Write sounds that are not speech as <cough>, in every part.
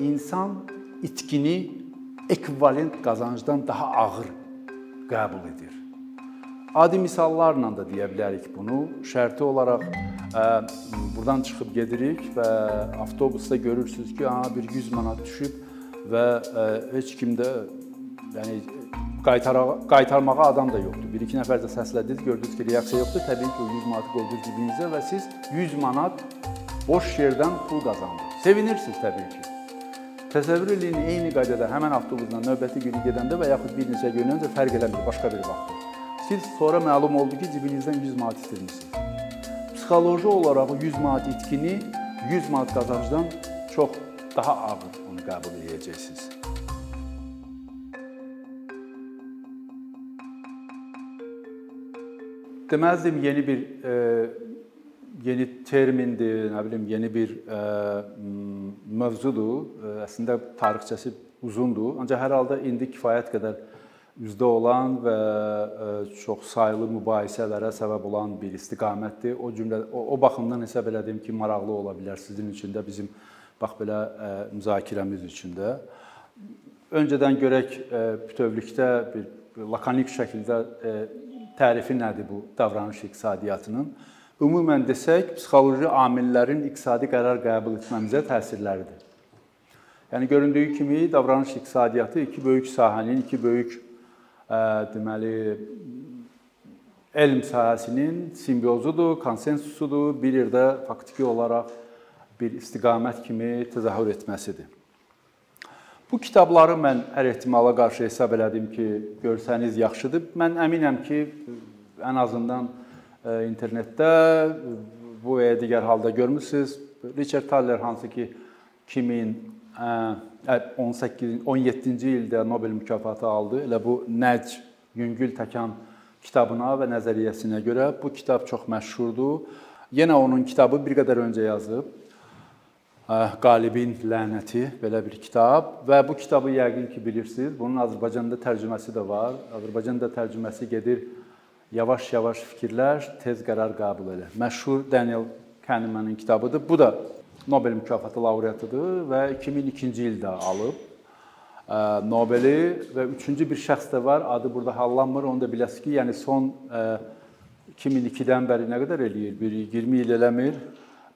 insan itkini ekvivalent qazancdan daha ağır qəbul edir. Adi misallarla da deyə bilərik bunu. Şərti olaraq ə, burdan çıxıb gedirik və avtobusda görürsüz ki, aha bir 100 manat düşüb və ə, heç kimdə yəni qaytara qaytarmağa adam da yoxdur. 1-2 nəfər də səslədiniz, gördünüz ki, reaksiya yoxdur. Təbii ki, o 100 manatı qoydunuz cibinizə və siz 100 manat boş yerdən pul qazandınız. Sevinirsiniz təbii ki. Təsəvvür eləyin, eyni qaydada həmin avtobusla növbəti günü gedəndə və yaxud bir neçə gün öncə fərq eləmir, başqa bir vaxt. Siz sonra məlum oldu ki, cibinizdən 100 manat itirmisiniz. Psixoloji olaraq 100 manat itkini 100 manat qazancdan çox daha ağır onu qəbul edəcəksiniz. Deməzdim yeni bir e, yeni termindir, nə bilim, yeni bir ə, mövzudur. Əslində tarixçəsi uzundur, ancaq hər halda indi kifayət qədər üzdə olan və çox saylı mübahisələrə səbəb olan bir istiqamətdir. O cümlə o, o baxımdan hesab elədim ki, maraqlı ola bilər sizin üçün də, bizim bax belə ə, müzakirəmiz üçün də. Öncədən görək ə, bütövlükdə bir lakonik şəkildə ə, tərifi nədir bu davranış iqtisadiyyatının? Ümumən desək, psixoloji amillərin iqtisadi qərar qəbul etməmizə təsirləridir. Yəni göründüyü kimi davranış iqtisadiyyatı iki böyük sahənin, iki böyük ə, deməli elm sahəsinin simbiozudur, konsensusudur, bir yerdə faktiki olaraq bir istiqamət kimi təzahür etməsidir. Bu kitabları mən hər ehtimala qarşı hesab elədim ki, görsəniz yaxşıdır. Mən əminəm ki, ən azından internetdə bu və ya digər halda görmüsüz. Richard Thaler hansı ki 2018 17-ci ildə Nobel mükafatı aldı. Elə bu Nəcm yüngül təkan kitabına və nəzəriyyəsinə görə bu kitab çox məşhurdur. Yenə onun kitabı bir qədər öncə yazıb. Qalibin lənəti belə bir kitab və bu kitabı yəqin ki bilirsiniz. Bunun Azərbaycanda tərcüməsi də var. Azərbaycanda tərcüməsi gedir Yavaş-yavaş fikirlər, tez qərar qəbul elə. Məşhur Daniel Kahnemanın kitabıdır. Bu da Nobel mükafatı laureatıdır və 2002-ci ildə alıb Nobeli və üçüncü bir şəxs də var. Adı burada hallanmır. Onu da biləsiniz ki, yəni son 2002-dən bəri nə qədər eləyir? Bir 20 il eləmir.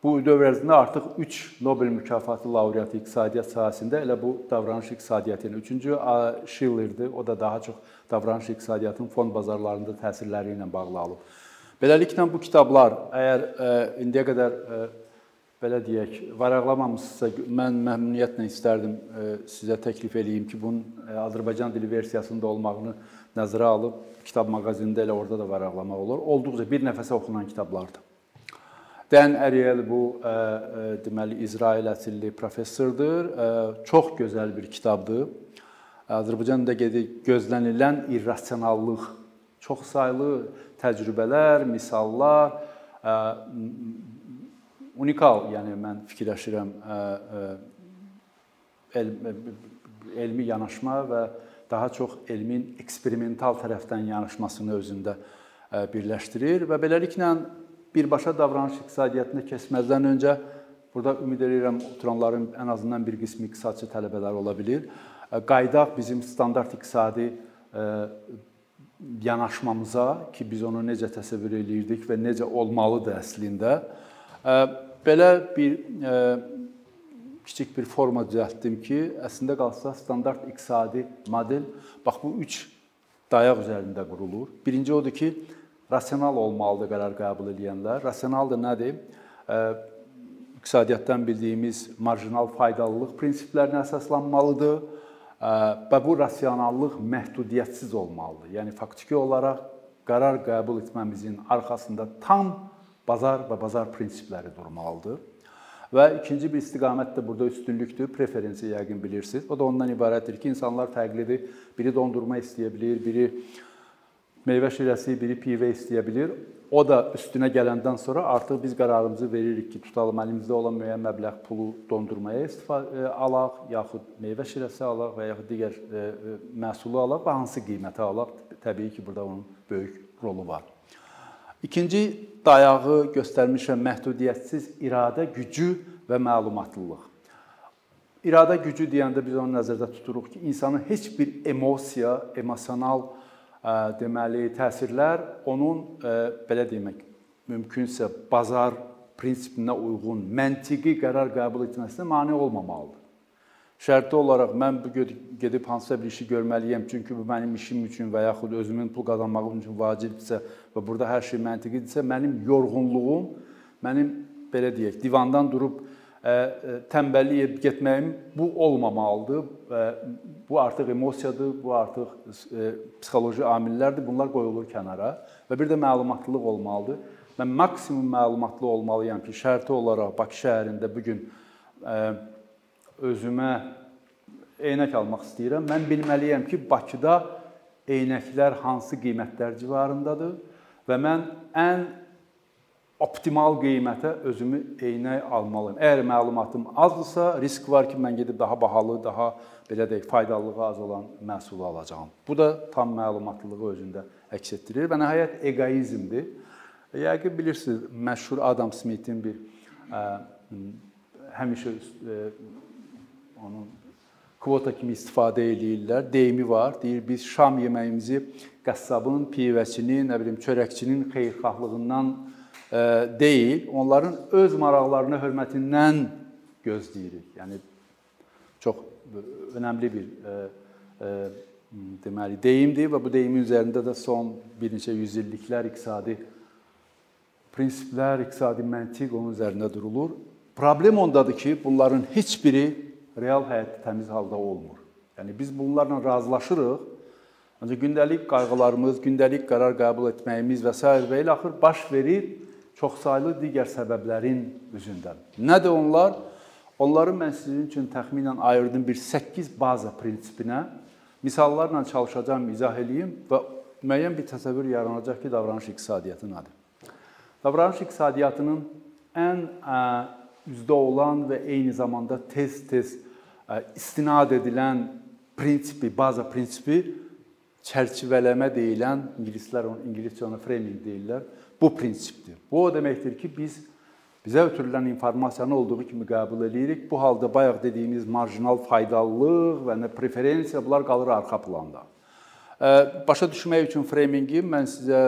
Bu dövr ərzində artıq 3 Nobel mükafatı laureatı iqtisadiyyat sahəsində elə bu davranış iqtisadiyyatı ilə. Üçüncü Schillerdir. O da daha çox davranış iqtisadiyyatının fond bazarlarında təsirləri ilə bağlı alıb. Beləliklə bu kitablar əgər ə, e, indiyə qədər ə, e, belə deyək, varaqlamamısınızsa mən məmnuniyyətlə istərdim ə, e, sizə təklif eləyim ki, bunun ə, Azərbaycan dili versiyasında olmağını nəzərə alıb kitab mağazinində elə orada da varaqlamaq olur. Olduqca bir nəfəsə oxunan kitablardır. Dan Ariel bu ə, ə, deməli İsrail əsilli professordur. Ə, çox gözəl bir kitabdır. Azərbaycanda gözlənilən irrasionallıq, çoxsaylı təcrübələr, misallar, unikal, yəni mən fikirləşirəm elmi yanaşma və daha çox elmin eksperimental tərəfdən yanaşmasını özündə birləşdirir və beləliklə birbaşa davranış iqtisadiyyatına keçməzdən öncə burada ümid edirəm oturanların ən azından bir qismi iqtisadçı tələbələr ola bilər. Qaydaq bizim standart iqtisadi yanaşmamıza ki, biz onu necə təsəvvür eləyirdik və necə olmalıdır əslində. Belə bir kiçik bir forma düzəltdim ki, əslində qalsa standart iqtisadi model bax bu 3 dayaq üzərində qurulur. Birinci odur ki, rasional olmalıdır qərar qəbul edənlər. Rasional da nədir? İqtisadiyyatdan bildiyimiz marjinal faydalılıq prinsiplərinə əsaslanmalıdır və bu rasionallıq məhdudiyyətsiz olmalıdır. Yəni faktiki olaraq qərar qəbul etməmizin arxasında tam bazar və bazar prinsipləri durmalıdır. Və ikinci bir istiqamət də burada üstünlükdür. Preferensi yəqin bilirsiniz. O da ondan ibarətdir ki, insanlar fərqlidir. Biri dondurma istəyə bilər, biri meyvə şirəsi, biri pivə istəyə bilər. O da üstünə gələndən sonra artıq biz qərarımızı veririk ki, tutalım əlimizdə olan müəyyən məbləğ pulu dondurmaya istifadə alaq, yaxud meyvə şirəsi alaq və yaxud digər e, e, məhsulu alaq və hansı qiymətə alaq. Təbii ki, burada onun böyük rolu var. İkinci dayağı göstərmişəm məhdudiyyətsiz iradə gücü və məlumatlılıq. İradə gücü deyəndə biz onu nəzərdə tuturuq ki, insanın heç bir emosiya, emosional deməli təsirlər onun belə demək mümkünsə bazar prinsipinə uyğun məntiqi qərar qəbul etməsinə mane olmamalıdır. Şərti olaraq mən bu gedib hansısa bir işi görməliyəm, çünki bu mənim işim üçün və yaxud özümün pul qazanmağım üçün vacibdirsə və burada hər şey məntiqidirsə, mənim yorğunluğum, mənim belə deyək, divandan durub tənbəllik edib getməyim bu olmamalıdır. Bu artıq emosiyadır, bu artıq psixoloji amillərdir. Bunlar qoyulur kənara və bir də məlumatlılıq olmalıdır. Mən maksimum məlumatlı olmalıyam ki, şərti olaraq Bakı şəhərində bu gün özümə eynək almaq istəyirəm. Mən bilməliyəm ki, Bakıda eynəklər hansı qiymətlər civarındadır və mən ən optimal qiymətə özümü eynək almalıyam. Əgər məlumatım azdırsa, risk var ki, mən gedib daha bahalı, daha belə deyək, faydalılığı az olan məhsulu alacağam. Bu da tam məlumatlılığı özündə əks etdirir və nəhayət eqoizmdir. Yəqin bilirsiniz, məşhur Adam Smithin bir ə, həmişə ə, onun kvota kimi istifadə eləyirlər. Deyimi var. Deyir biz şam yeməyimizi qəssabın, pivəçinin, nə bilim, çörəkçinin xeyirxahlığından deyil, onların öz maraqlarına hörmətindən gözləyirik. Yəni çox önəmli bir e, e, deməli deyimdir və bu deyimin üzərində də son bir neçə yüzilliklər iqtisadi prinsiplər, iqtisadi məntiq onun üzərində durulur. Problem ondadır ki, bunların heç biri real həyatda təmiz halda olmur. Yəni biz bunlarla razılaşırıq. Ancaq gündəlik qayğılarımız, gündəlik qərar qəbul etməyimiz və s. və ilə axır baş verir çoxsaylı digər səbəblərin üzündən. Nədir onlar? Onları mən sizin üçün təxminən ayırdım bir 8 baza prinsipinə. Misallarla çalışacağam, izah eləyim və müəyyən bir təsəvvür yaranacaq ki, davranış iqtisadiyyatı nədir? Davranış iqtisadiyyatının ən üzdə olan və eyni zamanda tez-tez istinad edilən prinsipi, baza prinsipi çərçivələmə deyilən, ingilislər onu ingiliscə ona framing deyirlər. Bu prinsipdir. Bu o deməkdir ki, biz bizə ötürülən informasiyanı olduğu kimi qəbul edirik. Bu halda bayaq dediyimiz marjinal faydalılıq və nə preferensiya bunlar qalır arxa planda. Başa düşmək üçün framingi mən sizə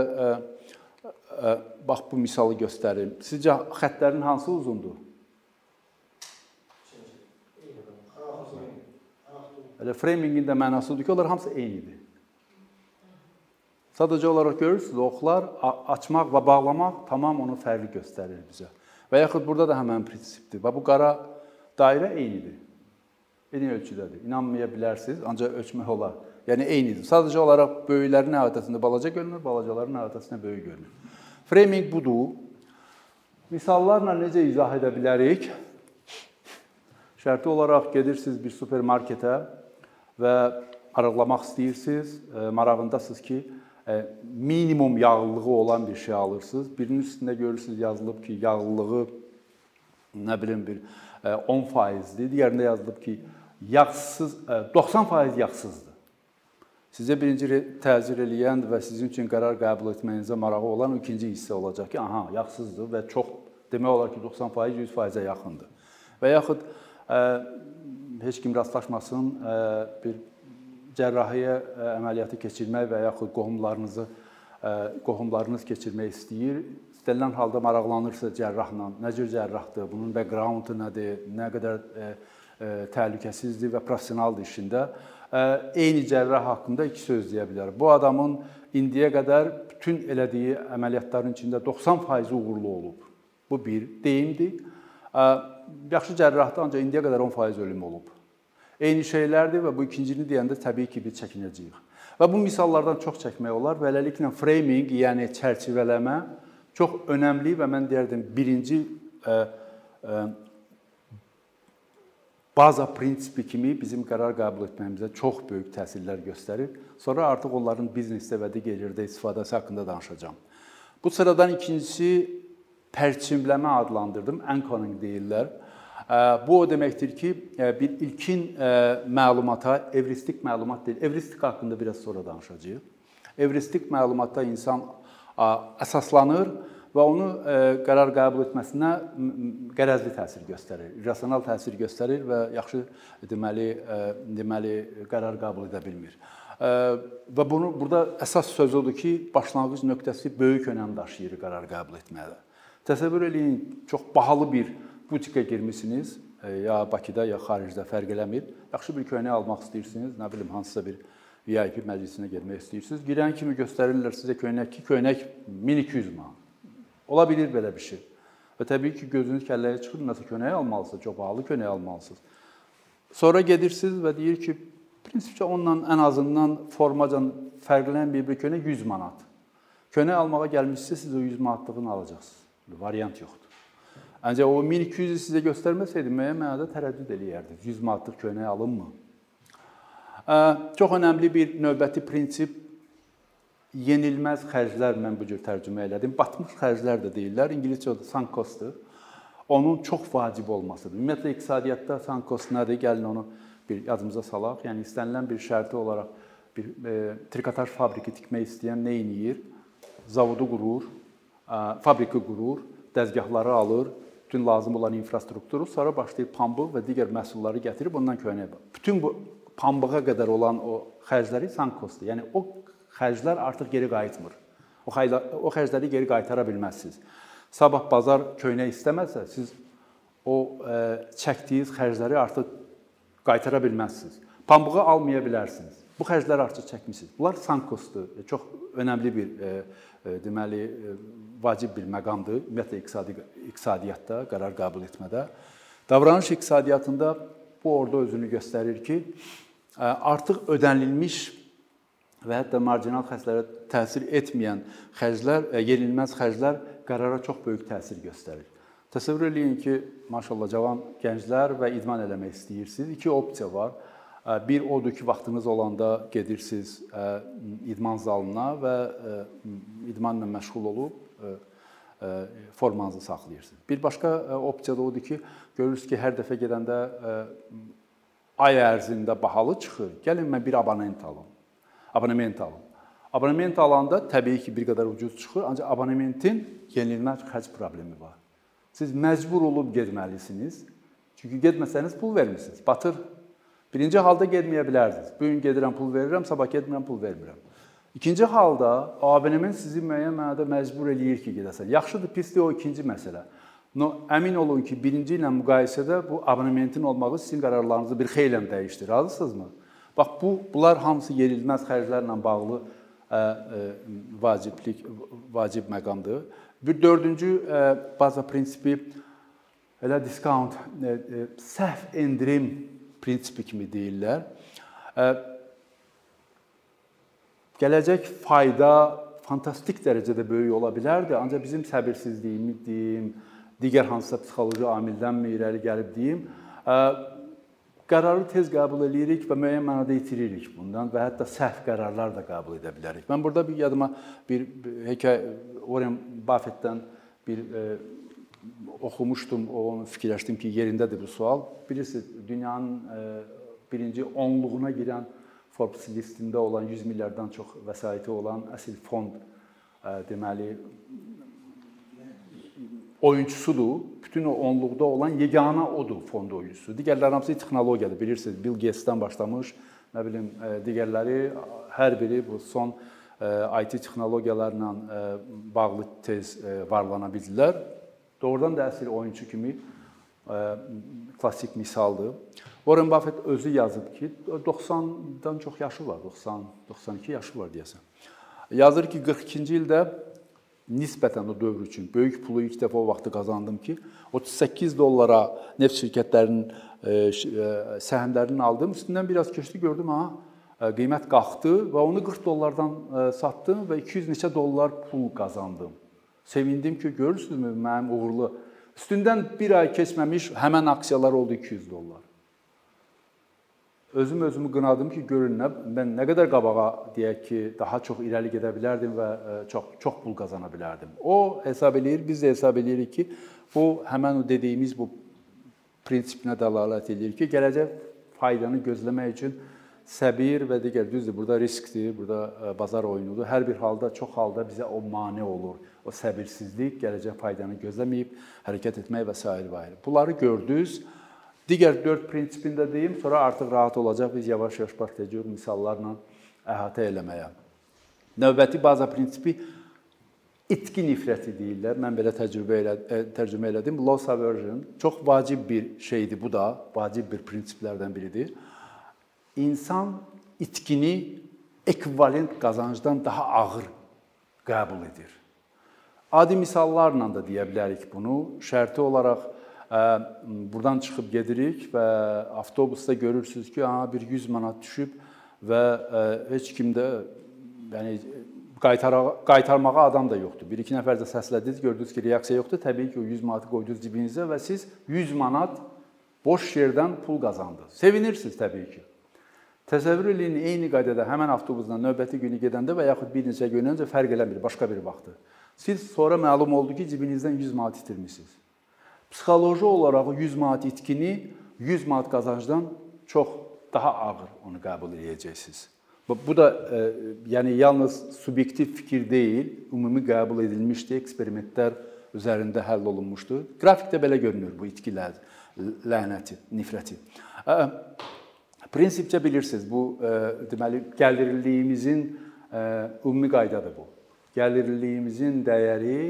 bax bu misalı göstərim. Sizcə xəttlərin hansı uzundur? Elə framingin də mənası odur ki, onlar hamısı eynidir. Sadəcə olaraq görürsüz, oxlar açmaq və bağlamaq tamam onu fərqli göstərir bizə. Və yaxud burada da həmin prinsipdir. Və bu qara dairə eynidir. Eyni ölçüdədir. İnanmaya bilərsiniz, ancaq ölçmək olar. Yəni eynidir. Sadəcə olaraq böyüklərin əhatəsində balaca görünür, balacaların əhatəsində böyük görünür. Framing budur. Misallarla necə izah edə bilərik? Şərti olaraq gedirsiniz bir supermarketə, və arıqlamaq istəyirsiniz, e, marağındasınız ki, minimum yağlılığı olan bir şey alırsınız. Birinin üstündə görürsüz yazılıb ki, yağlılığı nə bilim bir 10%dir. E, Digərində yazılıb ki, yağsız 90% yağsızdır. Sizə birinci təzir eləyən və sizin üçün qərar qəbul etməyinizə marağı olan ikinci hissə olacaq ki, aha, yağsızdır və çox demək olar ki, 90% 100%-ə yaxındır. Və yaxud heç kim rastlaşmasın, bir cərrahiyyə əməliyyatı keçirmək və yaxud qohumlarınızı qohumlarınız keçirmək istəyir. İstənilən halda maraqlanırsa cərrahla, nə cür cərrahdır, bunun backgroundu nədir, nə qədər təhlükəsizdir və professionaldır işində. Eyni cərrah haqqında iki söz deyə bilər. Bu adamın indiyə qədər bütün elədiyi əməliyyatların içində 90% uğurlu olub. Bu bir deyimdir yaxşı cərrahda ancaq indiyə qədər 10% ölüm olub. Eyni şeylərdir və bu ikincini deyəndə təbii ki, biz çəkinəcəyik. Və bu misallardan çox çəkmək olar. Beləliklə framing, yəni çərçivələmə çox önəmli və mən deyərdim birinci ə, ə, baza prinsipi kimi bizim qərar qəbul etməyimizə çox böyük təsirlər göstərir. Sonra artıq onların biznesdə və digər yerdə istifadəsi haqqında danışacağam. Bu sıradan ikincisi pərçimləmə adlandırdım, anchoring deyirlər. Bu o deməkdir ki, bir ilkin məlumata evristik məlumat deyil. Evristik haqqında biraz sonra danışacağıq. Evristik məlumatda insan əsaslanır və onu ə, qərar qəbul etməsinə qərəzli təsir göstərir, irrasional təsir göstərir və yaxşı deməli deməli qərar qəbul edə bilmir. Və bunu burada əsas söz odur ki, başlanğıc nöqtəsi böyük önəm daşıyır qərar qəbul etmədə. Təsəvvür eləyin, çox bahalı bir butikə girmisiniz, ya Bakıda, ya xaricdə fərq eləmir. Yaxşı bir köynək almaq istəyirsiniz, nə bilim hansısa bir VIP məclisinə getmək istəyirsiniz. Girən kimi göstərirlər sizə köynək ki, köynək 1200 manat. Ola bilər belə bir şey. Və təbii ki, gözünüz kəlləyə çıxır, nəsə köynək almalısınız, çox bahalı köynək almalısınız. Sonra gedirsiniz və deyir ki, prinsipcə onunla ən azından formacan fərqlənən bir bir köynək 100 manat. Köynək almağa gəlmişsiniz, siz o 100 manatlığını alacaqsınız. Variant yoxdur. Ancaq o 1200-ü sizə göstərməsəydi müəyyən mənada tərəddüd eləyərdiniz. 100 manatlıq köynək alınmı? Çox önəmli bir növbəti prinsip yenilməz xərclər mən bu cür tərcümə elədim. Batmış xərclər də deyirlər. İngiliscədə sunk cost-dur. Onun çox vacib olmasıdır. Ümumiyyətlə iqtisadiyyatda sunk cost nədir? Gəlin onu bir yadımıza salaq. Yəni istənilən bir şərti olaraq bir e, trikotaj fabriki tikmək istəyən nə edir? Zavodu qurur, fabriki qurur, dəzgahları alır, bütün lazım olan infrastrukturu, sonra başlayır pambıq və digər məhsulları gətirib ondan köynək. Bütün bu pambığa qədər olan o xərcləri sunk cost-dur. Yəni o xərclər artıq geri qayıtmır. O xəylər, o xərcləri geri qaytara bilməzsiniz. Sabah bazar köynək istəməsə, siz o ə, çəkdiyiniz xərcləri artıq qaytara bilməzsiniz. Pambığı almaya bilərsiniz. Bu xərcləri artıq çəkmisiniz. Bunlar sunk cost-dur. Çox önəmli bir ə, ə, deməli ə, vacib bir məqamdır. Ümumiyyətlə iqtisadi iqtisadiyyatda qərar qəbul etmədə. Davranış iqtisadiyyatında bu orada özünü göstərir ki, artıq ödənilmiş və hətta marginal xərclərə təsir etməyən xərclər, yenilməz xərclər qərara çox böyük təsir göstərir. Təsəvvür eləyin ki, maşallah cavan gənclər və idman eləmək istəyirsiniz. İki opsiya var. Bir odur ki, vaxtınız olanda gedirsiniz idman zalına və idmanla məşğul olub formanızı saxlayırsınız. Bir başqa opsiya da odur ki, görürsüz ki, hər dəfə gedəndə ay ərzində bahalı çıxır. Gəlin mən bir abonement alım. Abonement alım. Abonement alanda təbii ki, bir qədər ucuz çıxır, ancaq abonementin yenilməz xərc problemi var. Siz məcbur olub getməlisiniz. Çünki getməsəniz pul vermirsiniz. Batır. Birinci halda getməyə bilərsiniz. Bu gün gedirəm, pul verirəm, sabah getmirəm, pul vermirəm. İkinci halda abonement sizi müəyyən mənada məcbur eləyir ki, gedəsən. Yaxşıdır, pisdir o ikinci məsələ. No, əmin olun ki, birinci ilə müqayisədə bu abonementin olmağı sizin qərarlarınızı bir xeyli dəyişdirir. Razısınızmı? Bax bu bunlar hamısı yerilməz xərclərlə bağlı ə, ə, vaciblik vacib məqamdır. Bir dördüncü ə, baza prinsipi elə ə, səhv endirim prinsipi kimi deyirlər. Gələcək fayda fantastik dərəcədə böyük ola bilərdi, ancaq bizim səbirsizliyimiz deyim, digər hansısa psixoloji amildənmi irəli gəlib deyim, qərarı tez qəbul eləyirik və müəyyən mənada itiririk bundan və hətta səhv qərarlar da qəbul edə bilərik. Mən burada bir yadıma bir hekayə Warren Buffett-dən bir e, oxumuşdum, onu fikirləşdim ki, yerindədir bu sual. Bilirsiniz, dünyanın e, birinci 10-luğuna girən Forbes listində olan 100 milyarddan çox vəsaiti olan əsl fond deməli oyunçusudur. Bütün o onluqda olan yeganə odur fond oyunçusu. Digərləri hamısı texnologiyadır. Bilirsiniz, Bill Gates-dən başlamış, nə bilim, digərləri hər biri bu son IT texnologiyalarla bağlı tez varlana bildilər. Doğrudan da əsl oyunçu kimi klassik misaldır. Warren Buffett özü yazıb ki, 90-dan çox yaşı var, 90, 92 yaşı var deyəsən. Yazır ki, 42-ci ildə nisbətən o dövr üçün böyük pulu ilk dəfə o vaxtı qazandım ki, 38 dollara neft şirkətlərinin e, e, səhmlərini aldım. Üstündən biraz keçdi, gördüm ha, e, qiymət qalxdı və onu 40 dollardan satdım və 200 neçə dollar pul qazandım. Sevindim ki, görürsünüzmü mənim uğurlu. Üstündən bir ay keçməmiş həmən aksiyalar oldu 200 dollar özüm özümü qınadım ki, görün nə mən nə qədər qabağa deyək ki, daha çox irəli gedə bilərdim və e, çox çox pul qazana bilərdim. O hesab eləyir, biz də hesab eləyirik ki, bu həmin o dediyimiz bu prinsipinə dəlalət eləyir ki, gələcək faydanı gözləmək üçün səbir və digər düzdür, burada riskdir, burada e, bazar oyunudur. Hər bir halda çox halda bizə o mane olur. o səbirsizlik, gələcək faydanı gözləməyib hərəkət etmək və s. və s. Bunları gördünüz. Digər 4 prinsipini də deyim, sonra artıq rahat olacaq biz yavaş-yavaş başlayacağıq misallarla əhatə eləməyə. Növbəti baza prinsipi itki nifrəti deyirlər. Mən belə təcrübə elə e, tərcümə elədim. Loss aversion çox vacib bir şeydir bu da, vacib bir prinsiplərdən biridir. İnsan itkini ekvivalent qazancdan daha ağır qəbul edir. Adi misallarla da deyə bilərik bunu. Şərti olaraq e, burdan çıxıb gedirik və avtobusda görürsüz ki, aha bir 100 manat düşüb və e, heç kim də yəni qaytarmağa adam da yoxdur. 1-2 nəfər də səslədiniz, gördünüz ki, reaksiya yoxdur. Təbii ki, o 100 manatı qoydunuz cibinizə və siz 100 manat boş yerdən pul qazandınız. Sevinirsiniz təbii ki. Təsəvvür eləyin, eyni qaydada həmin avtobusla növbəti günü gedəndə və yaxud bir neçə gün öncə fərq eləmir, başqa bir vaxtdır. Siz sonra məlum oldu ki, cibinizdən 100 manat itirmisiniz. Psixoloji olaraq 100 manat itkini 100 manat qazancdan çox daha ağır onu qəbul edəcəksiniz. Bu da e, yəni yalnız subyektiv fikir deyil, ümumi qəbul edilmişdi, eksperimentlər üzərində həll olunmuşdu. Qrafikdə belə görünür bu itkilər lənəti, nifrəti. E, prinsipcə bilirsiniz, bu e, deməli gəlirliyimizin ümumi qaydadır bu. Gəlirliyimizin dəyəri,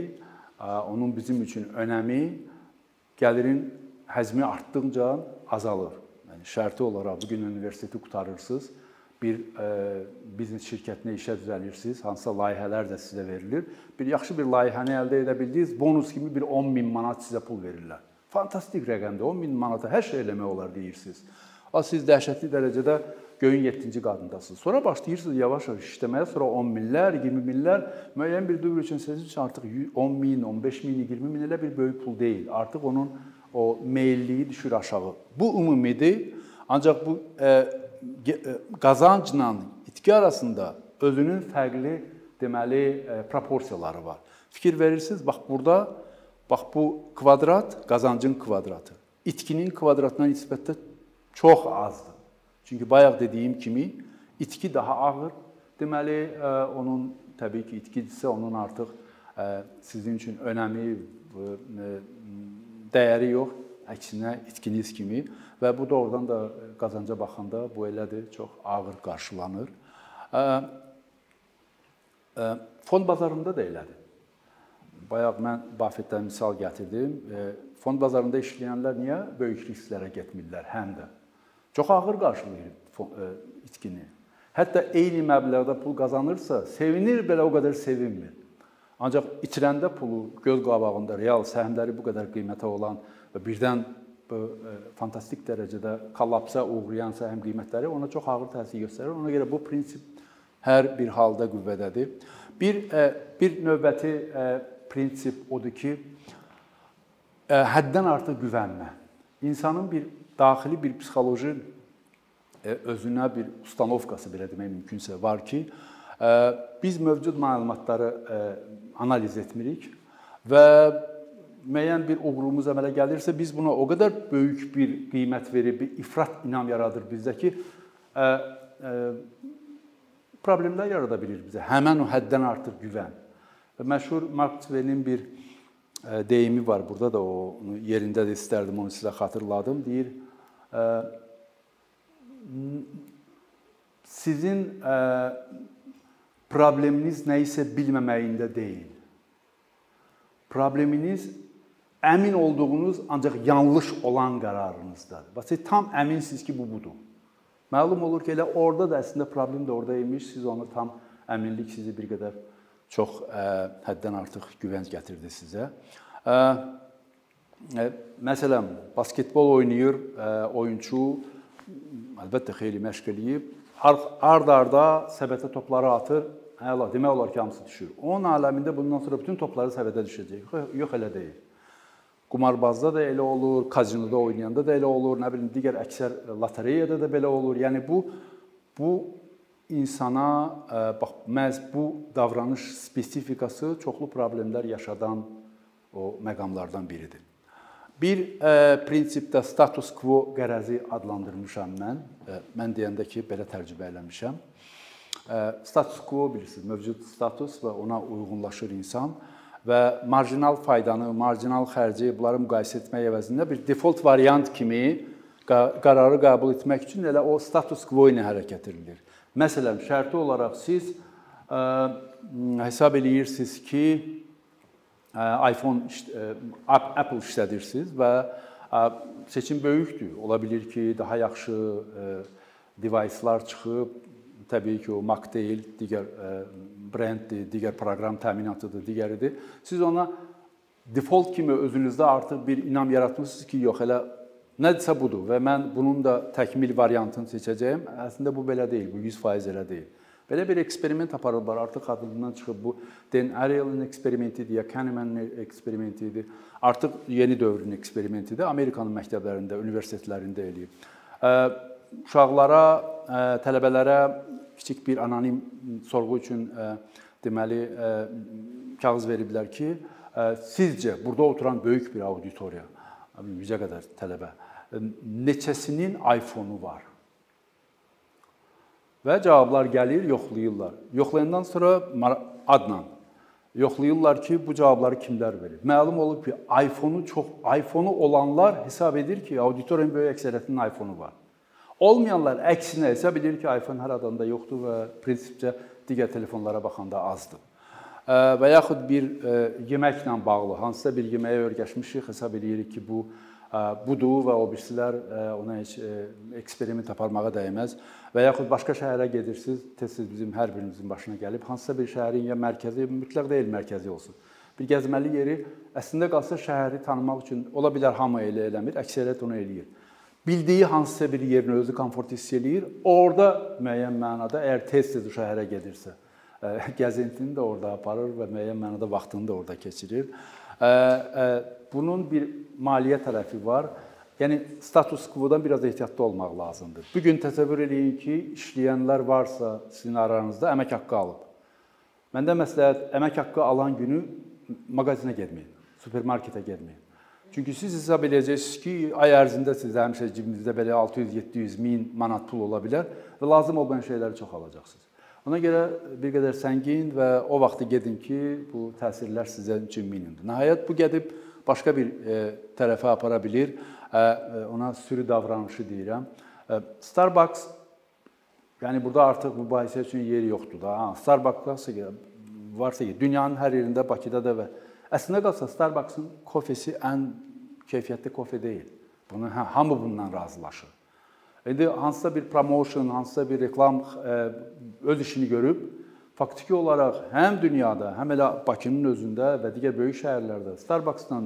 onun bizim üçün önəmi gəlirin həcmi artdıqca azalır. Yəni şərti olaraq bu gün universiteti qurtarırsınız bir e, biznes şirkətinə işə düzəlirsiniz, hansısa layihələr də sizə verilir. Bir yaxşı bir layihəni əldə edə bildiniz, bonus kimi bir 10 min manat sizə pul verirlər. Fantastik rəqəmdir. 10 min manata hər şey eləmək olar deyirsiniz. A siz dəhşətli dərəcədə göyün 7-ci qatındasınız. Sonra başlayırsınız yavaş-yavaş işləməyə, sonra 10 minlər, 20 minlər, müəyyən bir dövr üçün sizin üçün artıq 10 min, 15 min, 20 min elə bir böyük pul deyil. Artıq onun o meylliyi düşür aşağı. Bu ümumidir. Ancaq bu e, E, qazancla itki arasında özünün fərqli deməli e, proporsiyaları var. Fikir verirsiniz, bax burada bax bu kvadrat qazancın kvadratı. İtkinin kvadratına nisbətdə çox azdır. Çünki bayaq dediyim kimi itki daha ağır. Deməli e, onun təbii ki, itkidirsə onun artıq sizin üçün önəmi, dəyəri yox, əksinə itkiniz kimi və bu doğrudan da qazanca baxanda bu elədir, çox ağır qarşılanır. Fond bazarında da elədir. Bayaq mən Buffett-dən misal gətirdim. Fond bazarında işləyənlər niyə böyük risklərə getmirlər həm də? Çox ağır qarşılayır itkini. Hətta eyni məbləğdə pul qazanırsa, sevinir belə o qədər sevinmir. Ancaq itirəndə pulu göz qabağında real səhmləri bu qədər qiymətə olan və birdən bu e, fantastik dərəcədə kollapsa uğrayan səhəm qiymətləri ona çox ağır təsir göstərir. Ona görə bu prinsip hər bir halda qüvvədədir. Bir e, bir növbəti e, prinsip odur ki, həddən artıq güvənmə. İnsanın bir daxili bir psixoloji özünə bir ustanovkası belə demək mümkünsə var ki, biz mövcud məlumatları analiz etmirik və müəyyən bir uğurumuz əmələ gəlirsə, biz buna o qədər böyük bir qiymət verib, bir ifrat inam yaradır bizdə ki, problemlər yarada bilir bizə. Həmin o həddən artıq güvən. Və məşhur Mark Twain-in bir deyimi var. Burada da o yerində də istərdim onu sizə xatırladım. Deyir, sizin ə, probleminiz nə isə bilməməyində deyil. Probleminiz əmin olduğunuz ancaq yanlış olan qərarınızdadır. Bax siz tam əminsiniz ki, bu budur. Məlum olur ki, elə orada da əslində problem də orada imiş. Siz onu tam əminlik sizi bir qədər çox ə, həddən artıq güvənc gətirdi sizə. Ə, ə, məsələn, basketbol oynayır ə, oyunçu əlbəttə xeyli məşq eləyib, ard-arda səbətə topları atır. Əla, demək olar ki, hamısı düşür. Onun aləmində bundan sonra bütün topları səbətə düşəcək. Yox elə deyil. Qumarbazda da elə olur, kazinoda oynayanda da elə olur, nə bilim digər əksər lotereyada da belə olur. Yəni bu bu insana e, bax məhz bu davranış spesifikası çoxlu problemlər yaşadan o məqamlardan biridir. Bir e, prinsipdə status quo qərəzi adlandırmışam mən. E, mən deyəndə ki, belə tərcümə eləmişəm. E, status quo bilirsiniz, mövcud status və ona uyğunlaşır insan. və marjinal faydanı, marjinal xərci bunları müqayisə etmək əvəzində bir default variant kimi qərarı qəbul etmək üçün elə o status quo ilə hərəkət edilir. Məsələn, şərti olaraq siz ə, hesab eləyirsiniz ki, iPhone Apple işlədirsiniz və seçim böyükdür. Ola bilər ki, daha yaxşı device-lar çıxıb, təbii ki, o Mac deyil, digər brenddir, digər proqram təminatıdır, digəridir. Siz ona default kimi özünüzdə artıq bir inam yaratmısınız ki, yox, elə nədirsə budur və mən bunun da təkmil variantını seçəcəyəm. Əslində bu belə deyil, bu 100% elə deyil. Belə bir eksperiment aparırlar. Artıq adından çıxıb bu Dan Ariely'nin eksperimentidir ya Kahneman'ın eksperimentidir. Artıq yeni dövrün eksperimentidir. Amerikanın məktəblərində, universitetlərində eləyib. Uşaqlara, tələbələrə kiçik bir anonim sorğu üçün deməli kağız veriblər ki, sizcə burada oturan böyük bir auditoriya, 100-ə qədər tələbə neçəsinin iPhone-u var? Və cavablar gəlir, yoxlayırlar. Yoxlayandan sonra adla yoxlayırlar ki, bu cavabları kimlər verir. Məlum olub ki, iPhone-u çox iPhone-u olanlar hesab edir ki, auditoriyanın böyük əksəriyyətinin iPhone-u var. Olmayanlar əksinə hesab edir ki, iPhone hər adamda yoxdur və prinsipcə digər telefonlara baxanda azdır. Və yaxud bir yeməklə bağlı hansısa bir yeməyə öyrəşmişik, hesab edirik ki, bu budur və o birisilər ona heç eksperiment aparmağa dəyməz. Və yaxud başqa şəhərə gedirsiniz, tez-tez bizim hər birimizin başına gəlib hansısa bir şəhərin ya mərkəzi, mütləq deyil mərkəzi olsun. Bir gəzməli yeri əslində qalsa şəhəri tanımaq üçün ola bilər hamı elə eləmir, əksəriyyət onu eləyir bildiyi hansısa bir yerin özü komfort hiss eləyir. Orda müəyyən mənada əgər tez-tez o şəhərə gedirsə, <laughs> gəzintini də orada aparır və müəyyən mənada vaxtını da orada keçirir. E, bunun bir maliyyə tərəfi var. Yəni status quo-dan biraz ehtiyatlı olmaq lazımdır. Bu gün təsəvvür eləyin ki, işləyənlər varsa sizin aranızda əmək haqqı alıb. Məndə məsləhət əmək haqqı alan günü mağazinə getməyin, supermarketə getməyin. Çünki siz hesab edəcəksiniz ki, ay ərzində sizdə həmişə cibinizdə belə 600-700 min manat pul ola bilər və lazım olmayan şeyləri çox alacaqsınız. Ona görə bir qədər səngin və o vaxtı gedin ki, bu təsirlər sizə üçün minimumdur. Nəhayət bu gedib başqa bir e, tərəfə apara bilər. E, ona sürü davranışı deyirəm. E, Starbucks yəni burada artıq mübahisə üçün yer yoxdur da. Ha, Starbucks varsa varsa ki, dünyanın hər yerində, Bakıda da və Əslində qalsa Starbucks-ın kofesi ən keyfiyyətli kofe deyil. Bunu hə, hamı bundan razılaşır. İndi hansısa bir promotion, hansısa bir reklam ə, e, öz işini görüb faktiki olaraq həm dünyada, həm elə Bakının özündə və digər böyük şəhərlərdə Starbucks-la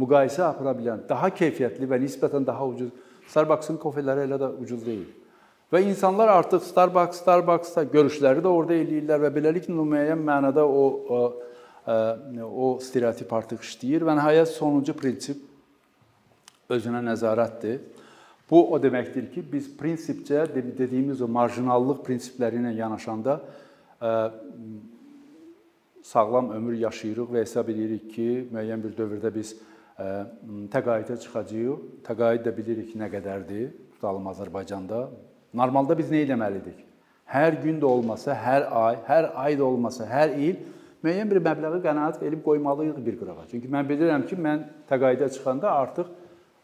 müqayisə apara bilən daha keyfiyyətli və nisbətən daha ucuz Starbucks-ın kofeləri elə də ucuz deyil. Və insanlar artıq Starbucks, Starbucks-da görüşləri də orada eləyirlər və beləliklə müəyyən mənada o, o o stereotip artıq işləyir və nəhayət sonuncu prinsip özünə nəzarətdir. Bu o deməkdir ki, biz prinsipcə dediyimiz o marjinallıq prinsipləri ilə yanaşanda sağlam ömür yaşayırıq və hesab edirik ki, müəyyən bir dövrdə biz təqaüdə çıxacağıq. Təqaüd də bilirik nə qədərdir, tutalım Azərbaycanda. Normalda biz nə etməlidik? Hər gün də olmasa, hər ay, hər ay da olmasa, hər il müəyyən bir məbləği qənaət verib qoymalıyıq bir qırağa. Çünki mən bilirəm ki, mən təqaüdə çıxanda artıq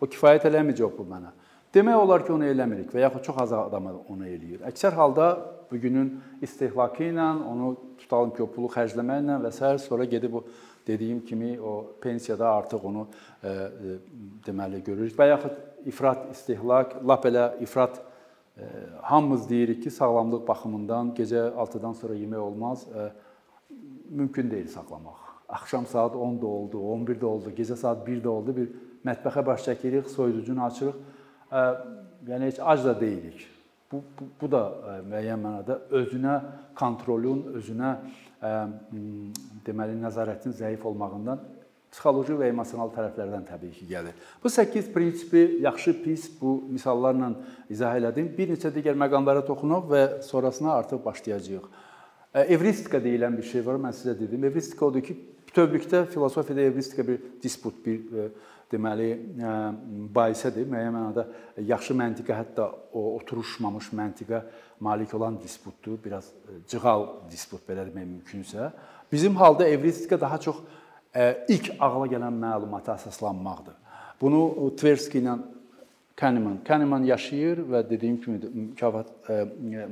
o kifayət eləməyəcək bu mənə. Demək olar ki, onu eləmirik və yaxud çox az adam onu eləyir. Əksər halda bu günün istehlakı ilə, onu tutalım ki, o pulu xərcləməklə və s. sonra gedib o dediyim kimi o pensiyada artıq onu e, e, deməli görürük və yaxud ifrat istehlak, lap elə ifrat e, hamımız deyirik ki, sağlamlıq baxımından gecə 6-dan sonra yemək olmaz. E, mümkün deyil saxlamaq. Axşam saat 10-da oldu, 11-də oldu, gecə saat 1-də oldu, bir mətbəxə baş çəkirik, soyuducunu açırıq. Yəni heç ac da deyilik. Bu, bu, bu da müəyyən mənada özünə kontrolun, özünə deməli nəzarətin zəif olmağından psixoloji və emosional tərəflərdən təbii ki, gəlir. Bu 8 prinsipi yaxşı, pis bu misallarla izah elədim. Bir neçə digər məqamlara toxunuq və sonrasına artıq başlayacağıq. Evristika deyilən bir şey var, mən sizə dedim. Evristika odur ki, bütövlükdə filosofiyada evristika bir disput, bir deməli mübahisədir. Müəyyən mənada yaxşı məntiqə, hətta o oturuşmamış məntiqə malik olan disputdur. Biraz cığal disput belə demək mümkünsə. Bizim halda evristika daha çox ilk ağla gələn məlumata əsaslanmaqdır. Bunu Tversky ilə Kahneman. Kahneman yaşayır və dediyim kimi mükafat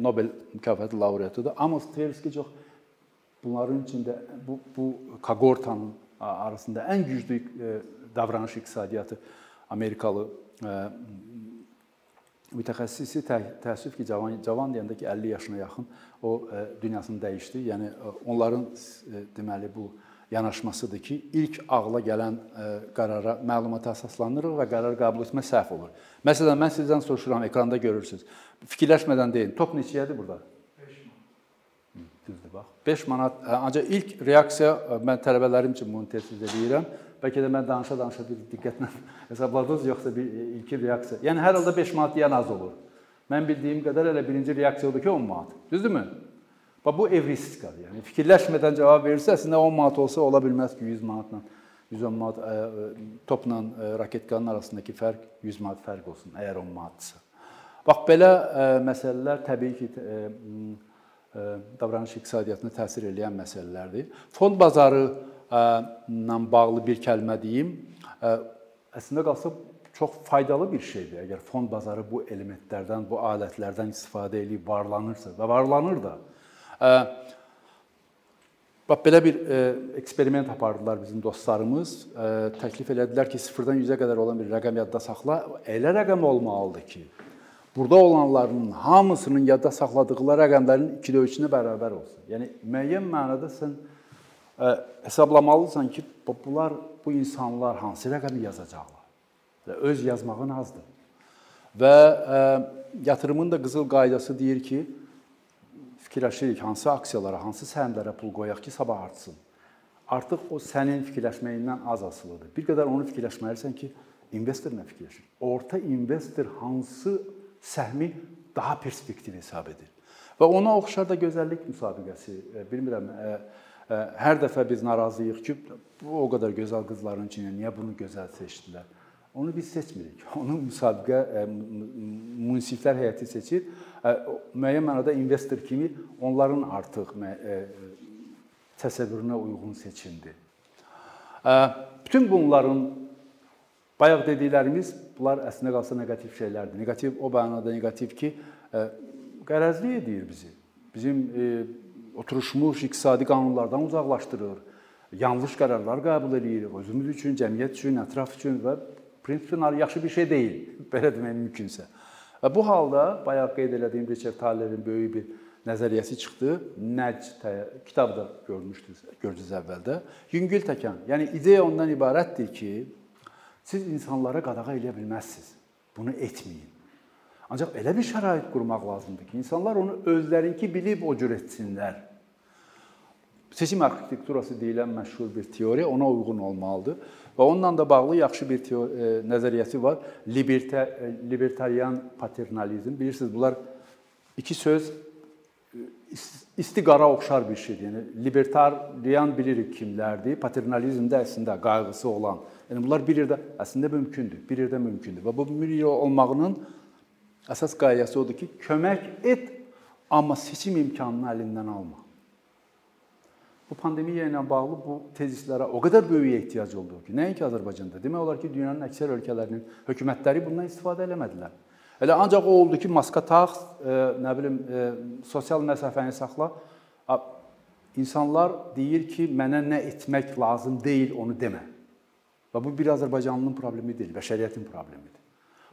Nobel mükafatı laureatıdır. Amos Tversky çox bunların içində bu bu koqortanın arasında ən güclü davranış iqtisadiyyatı Amerikalı mütəxəssisi təəssüf ki, cavan cavan deyəndə ki 50 yaşına yaxın o dünyasını dəyişdi. Yəni onların deməli bu yanaşmasıdır ki, ilk ağla gələn qərara məlumata əsaslanırıq və qərar qəbul etmə səhv olur. Məsələn, mən sizdən soruşuram, ekranda görürsüz. Fikirləşmədən deyin. Top neçəyədir burada? 5 manat. Düzdür bax. 5 manat. Ancaq ilk reaksiya mən tələbələrim üçün bunu tez-tez eləyirəm. Bəlkə də mən danışa-danışa bir diqqətlə <laughs> hesabladınız, yoxsa bir ilkin reaksiya. Yəni hər halda 5 manat deyən az olur. Mən bildiyim qədər elə birinci reaksiya odur ki, 10 manat. Düzdürmü? Bax bu evristikadır. Yəni fikirləşmədən cavab verirsə, əslində 10 manat olsa ola bilməz ki, 100 manatla 110 manat ə, e, topla ə, e, raketkanın arasındakı fərq 100 manat fərq olsun, əgər 10 manatdırsa. Bax belə ə, e, məsələlər təbii ki, ə, davranış iqtisadiyyatına təsir edən məsələlərdir. Fond bazarı ilə bağlı bir kəlmə deyim. Əslində qalsa çox faydalı bir şeydir. Əgər fond bazarı bu elementlərdən, bu alətlərdən istifadə edib varlanırsa və varlanır da. Bax belə bir eksperiment apardılar bizim dostlarımız. Təklif elədilər ki, 0-dan 100-ə qədər olan bir rəqəm yadda saxla. Elə rəqəm olmalıdır ki, burada olanların hamısının yadda saxladığı rəqəmlərin 2-də 3-ünə bərabər olsun. Yəni müəyyən mənada sən hesablamalısan ki, bunlar bu insanlar hansı rəqəmi yazacaqlar və öz yazmağın azdır. Və yatırımın da qızıl qaydası deyir ki, fikirləşirik hansı aksiyalara, hansı səhmlərə pul qoyaq ki, sabah artsın. Artıq o sənin fikirləşməyindən az asılıdır. Bir qədər onu fikirləşməlisən ki, investor nə fikirləşir? Orta investor hansı səhmi daha perspektiv hesab edir? Və ona oxşar da gözəllik müsabiqəsi, bilmirəm, Hər dəfə biz narazıyıq ki, bu o qədər gözəl qızların içindən niyə bunu gözəl seçdilər? Onu biz seçmirik. <laughs> Onu müsabiqə münsiflər heyəti seçir. Müəyyən mənada investor kimi onların artıq təsəvvürünə uyğun seçildi. Bütün bunların bayaq dediklərimiz bunlar əslində qalsa neqativ şeylərdir. Neqativ o mənada neqativ ki, qərəzli edir bizi. Bizim oturuşmuş iqtisadi qanunlardan uzaqlaşdırır. Yanlış qərarlar qəbul edirik özümüz üçün, cəmiyyət üçün, ətraf üçün və prinsipən yaxşı bir şey deyil, <laughs> belə demək mümkünsə. Və bu halda bayaq qeyd etdiyim Richard Thaler'in böyük bir nəzəriyyəsi çıxdı. Nəc kitabda görmüşdünüz, gördünüz əvvəldə. Yüngül təkan. Yəni ideya ondan ibarətdir ki, siz insanlara qadağa eləyə bilməzsiniz. Bunu etməyin. Ancaq elə bir şərait qurmaq lazımdır ki, insanlar onu özlərinki bilib o cür etsinlər. Seçim arxitekturası deyilən məşhur bir teoriya ona uyğun olmalıdır və onunla da bağlı yaxşı bir teori, e, nəzəriyyəsi var. Liberta, e, libertarian paternalizm. Bilirsiniz, bunlar iki söz istiqara oxşar bir şeydir. Yəni libertarian bilirik kimlərdir. Paternalizm də əslində qayğısı olan. Yəni bunlar bir yerdə əslində mümkündür. Bir yerdə mümkündür və bu bir yerdə olmağının Əsas qayəsi odur ki, kömək et, amma seçim imkanını əlindən alma. Bu pandemiya ilə bağlı bu tezislərə o qədər böyük ehtiyac oldu ki, nəinki Azərbaycanda, demək olar ki, dünyanın əksər ölkələrinin hökumətləri bundan istifadə eləmədilər. Elə ancaq o oldu ki, maska tax, e, nə bilim, e, sosial məsafəni saxla. İnsanlar deyir ki, mənə nə etmək lazım deyil, onu demə. Və bu bir Azərbaycanlının problemi deyil, bəşəriyyətin problemidir.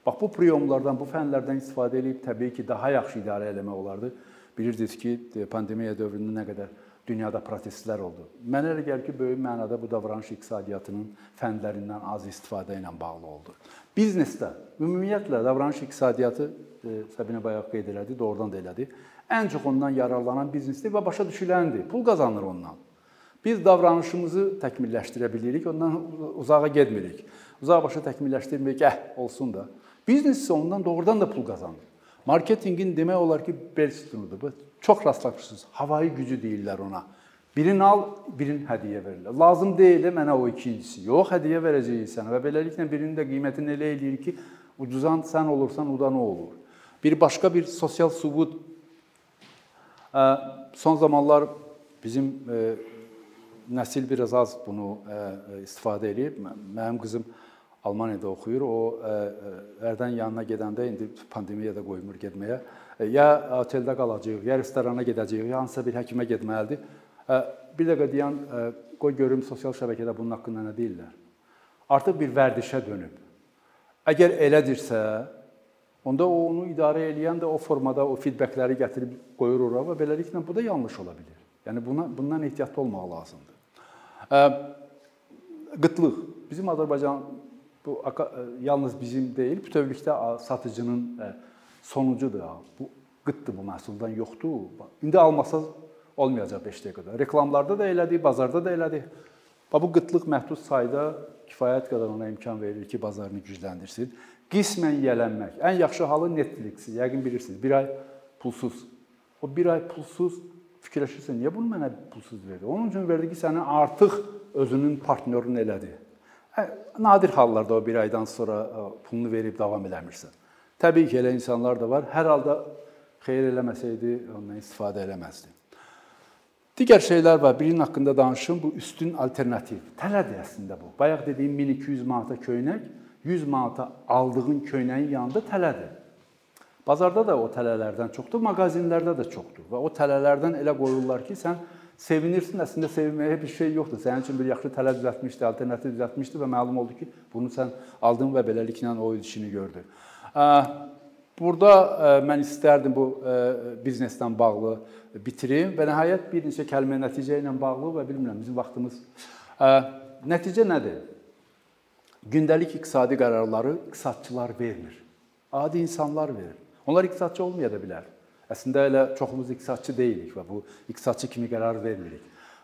Bax bu priyomlardan, bu fənlərdən istifadə edib təbii ki, daha yaxşı idarə eləmək olardı. Bilirsiniz ki, pandemiya dövründə nə qədər dünyada protestlər oldu. Mənə elə gəlir ki, böyük mənada bu davranış iqtisadiyyatının fəndlərindən az istifadə ilə bağlı oldu. Biznesdə ümumiyyətlə davranış iqtisadiyyatı e, Səbinə bayaq qeyd elədi, doğrudan da elədi. Ən çox ondan yararlanan biznesdir və başa düşüləndir. Pul qazanır ondan. Biz davranışımızı təkmilləşdirə bilirik, ondan uzağa getmirik. Uzaq başa təkmilləşdirmirik, əh, olsun da. Biznes isə ondan doğrudan da pul qazanır. Marketinqin demək olar ki, bel sütunudur. Bu çox rastlaşırsınız. Havayı gücü deyirlər ona. Birini al, birini hədiyyə verirlər. Lazım deyil mənə o ikincisi. Yox, hədiyyə verəcəyik sənə və beləliklə birinin də qiymətini elə eləyir ki, ucuzan sən olursan, udan o olur. Bir başqa bir sosial sübut son zamanlar bizim nəsil biraz az bunu istifadə eləyib. Mənim qızım Almaniyada oxuyur. O hərdən yanına gedəndə indi pandemiyada qoymur getməyə. Ya oteldə qalacağıq, ya restorana gedəcəyik, ya hansısa bir həkimə getməlidir. Bir dəqiqə deyən, qoy görüm sosial şəbəkədə bunun haqqında nə deyirlər. Artıq bir vərdişə dönüb. Əgər elədirsə, onda o onu idarə edən də o formada o feedbackləri gətirib qoyur ora və beləliklə bu da yanlış ola bilər. Yəni buna bundan ehtiyatlı olmaq lazımdır. Qıtlıq. Bizim Azərbaycan bu yalnız bizim deyil, bütövlükdə satıcının sonucudur. Bu qıtdır bu məhsuldan yoxdur. İndi almasaz olmayacaq 5 dəqiqədə. Reklamlarda da elədik, bazarda da elədik. Bu qıtlıq məhdud sayda kifayət qədər ona imkan verir ki, bazarını gücləndirsin. Qismən yiyələnmək. Ən yaxşı halı Netflix. Yəqin bilirsiniz. 1 ay pulsuz. O 1 ay pulsuz fikirləşirsən, niyə bunu mənə pulsuz verdi? Onun üçün verdi ki, səni artıq özünün partnyorun elədi. Nadir hallarda o bir aydan sonra pulunu verib davam eləmirsən. Təbii ki, elə insanlar da var. Hər halda xeyir eləməsəydi, ondan istifadə eləməzdi. Digər şeylər var. Birinin haqqında danışım. Bu üstün alternativ. Tələdir əslində bu. Bayaq dediyim 1200 manata köynək, 100 manata aldığın köynəyin yanında tələdir. Bazarda da o tələlərdən çoxdur, mağazinlərdə də çoxdur və o tələlərdən elə qoyurlar ki, sən sevinirsən, əslində sevinməyə bir şey yoxdur. Sənin üçün bir yaxşı tələ düzəltmişdi, alternativ düzəltmişdi və məlum oldu ki, bunu sən aldın və beləliklə o işini gördü. Burada mən istərdim bu bizneslə bağlı bitirim və nəhayət bir neçə kəlmə nəticə ilə bağlı və bilmirəm bizim vaxtımız nəticə nədir? Gündəlik iqtisadi qərarları iqtisadçılar vermir. Adi insanlar verir. Onlar iqtisadçı olmaya da bilər. Əslində elə çoxumuz iqtisadçı deyilik və bu iqtisadçı kimi qərar vermirik.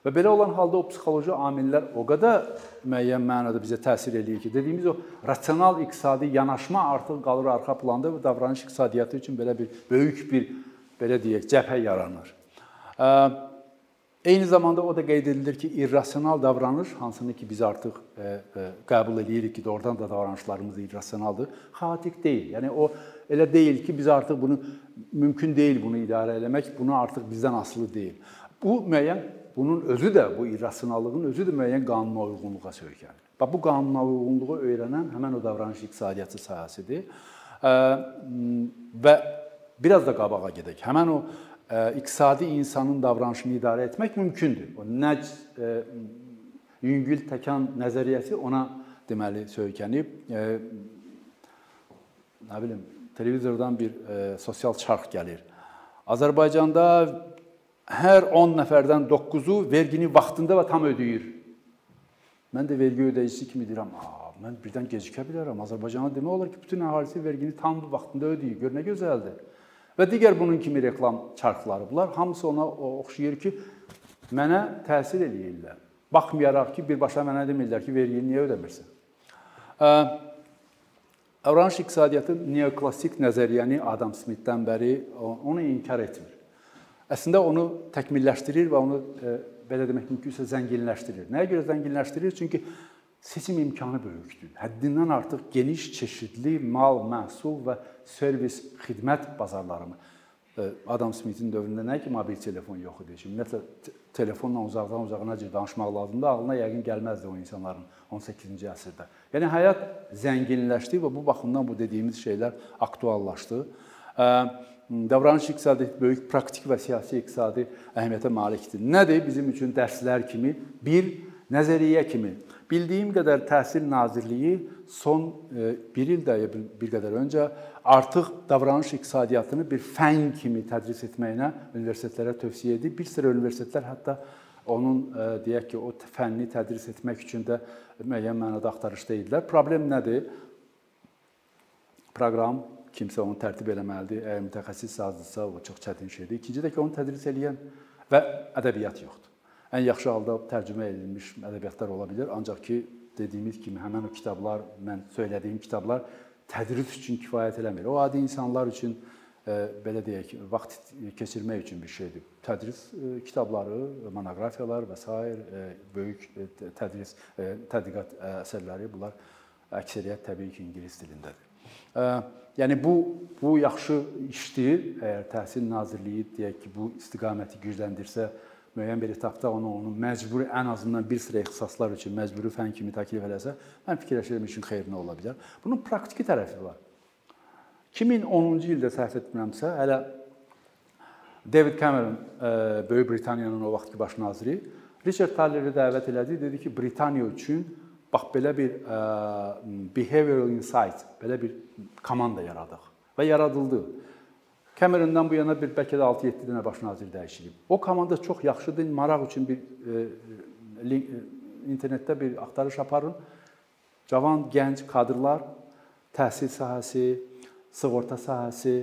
Və belə olan halda o psixoloji amillər o qədər müəyyən mənada bizə təsir eləyir ki, dediyimiz o rasional iqtisadi yanaşma artıq qalır arxa planda və davranış iqtisadiyyatı üçün belə bir böyük bir belə deyək, cəbhə yaranır. Eyni zamanda o da qeyd edilir ki, irrasional davranış, hansını ki biz artıq qəbul edirik ki, doğrudan da davranışlarımız irrasionaldır, xaotik deyil. Yəni o elə deyil ki, biz artıq bunu mümkün deyil bunu idarə eləmək, bunu artıq bizdən asılı deyil. Bu müəyyən bunun özü də bu irrasionallığın özü də müəyyən qanuna uyğunluğa söykənir. Bax bu qanuna uyğunluğu öyrənən həmin o davranış iqtisadiyyatı sahəsidir. Və biraz da qabağa gedək. Həmin o iqtisadi insanın davranışını idarə etmək mümkündür. O nəc yüngül təkan nəzəriyyəsi ona deməli söykənib. Nə bilim, televizordan bir sosial çarx gəlir. Azərbaycanda hər 10 nəfərdən 9-u vergini vaxtında və tam ödəyir. Mən də vergi ödəyicisi kimi deyirəm, "A, mən birdən gecikə bilərəm. Azərbaycana demək olar ki, bütün əhalisi vergini tam vaxtında ödəyir. Gör nə gözəldir." Və digər bunun kimi reklam çarxları bunlar hamısı ona oxşayır ki, mənə təsir eləyirlər. Baxmayaraq ki, birbaşa mənə demirlər ki, vergini niyə ödəmirsən? Davranış iqtisadiyyatı neoklassik nəzəriyyəni Adam Smithdən bəri onu inkar etmir. Əslində onu təkmilləşdirir və onu belə demək mümkünsə zənginləşdirir. Nəyə görə zənginləşdirir? Çünki seçim imkanı böyükdür. Həddindən artıq geniş çeşidli mal, məhsul və servis, xidmət bazarları. Adam Smithin dövründə nə ki mobil telefon yox idi. Şimdi ümumiyyətlə telefonla uzaqdan uzağına cür danışmaq lazımdır. Ağlına yəqin gəlməzdi o insanların 18-ci əsrdə. Yəni həyat zənginləşdi və bu baxımdan bu dediyimiz şeylər aktuallaşdı. Davranış iqtisadi böyük praktik və siyasi iqtisadi əhəmiyyətə malikdir. Nədir bizim üçün dərslər kimi? Bir nəzəriyyə kimi Bildiyim qədər Təhsil Nazirliyi son 1 e, ildə bir qədər öncə artıq davranış iqtisadiyyatını bir fən kimi tədris etməyinə universitetlərə tövsiyə edib. Bir sıra universitetlər hətta onun e, deyək ki, o fənni tədris etmək üçün də müəyyən mənada axtarışda idilər. Problem nədir? Proqram kimsə onu tərtib eləməlidir. Əgər mütəxəssis azdısa, o çox çətin şeydir. İkinci də ki, onu tədris edən və ədəbiyyat yoxdur. Ən yaxşı halda tərcümə edilmiş ədəbiyyatlar ola bilər, ancaq ki, dediyimiz kimi həmin o kitablar, mən söylədiyim kitablar tədris üçün kifayət eləmir. O adi insanlar üçün e, belə deyək, vaxt keçirmək üçün bir şeydir. Tədris e, kitabları, monoqrafiyalar və s. E, böyük tədris tədqiqat əsərləri bunlar əksəriyyət təbii ki, ingilis dilindədir. Yəni bu bu yaxşı işdir. Əgər Təhsil Nazirliyi deyək ki, bu istiqaməti gücləndirsə, müəyyən bir etapda onu onu məcburi ən azından bir sıra ixtisaslar üçün məcburi fən kimi təklif eləsə, mən fikirləşirəm üçün xeyrinə ola bilər. Bunun praktiki tərəfi var. 2010-cu ildə səhv etmirəmsə, hələ David Cameron e, Böyük Britaniyanın o vaxtki baş naziri Richard Talleri dəvət elədi, dedi ki, Britaniya üçün bax belə bir ə, e, behavioral insight, belə bir komanda yaradıq və yaradıldı. Camerondan bu yana bir bəlkə də 6-7 dənə baş nazir dəyişilib. O komanda çox yaxşıdır. Maraq üçün bir e, e, internetdə bir axtarış aparın. Cavan, gənc kadrlar, təhsil sahəsi, sığorta sahəsi,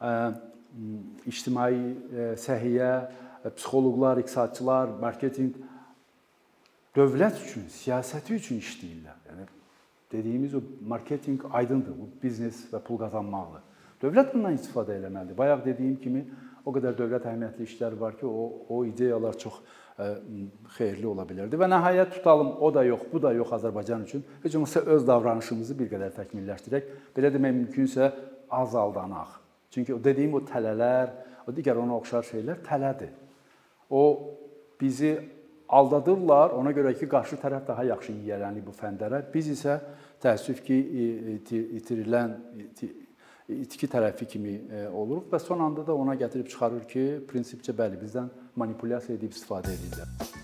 e, ictimai e, səhiyyə, e, psixoloqlar, iqtisadçılar, marketinq dövlət üçün, siyasəti üçün işləyirlər. Yəni dediyimiz o marketinq aydındır. Bu biznes və pul qazanmaqdır. Dövlət bundan istifadə etməlidir. Bayaq dediyim kimi o qədər dövlət əhəmiyyətli işlər var ki, o o ideyalar çox ə, xeyirli ola bilərdi. Və nəhayət tutalım, o da yox, bu da yox Azərbaycan üçün. Heç olmasa öz davranışımızı bir qədər təkmilləşdirək. Belə demək mümkünsə az aldanaq. Çünki o dediyim o tələlər, o digər ona oxşar şeylər tələdir. O bizi aldadırlar, ona görə ki, qarşı tərəf daha yaxşı yiyələnir bu fəndlərə. Biz isə təəssüf ki, itirilən itki tərəfi kimi e, oluruq və son anda da ona gətirib çıxarır ki, prinsipcə bəli, bizdən manipulyasiya edib istifadə edirlər.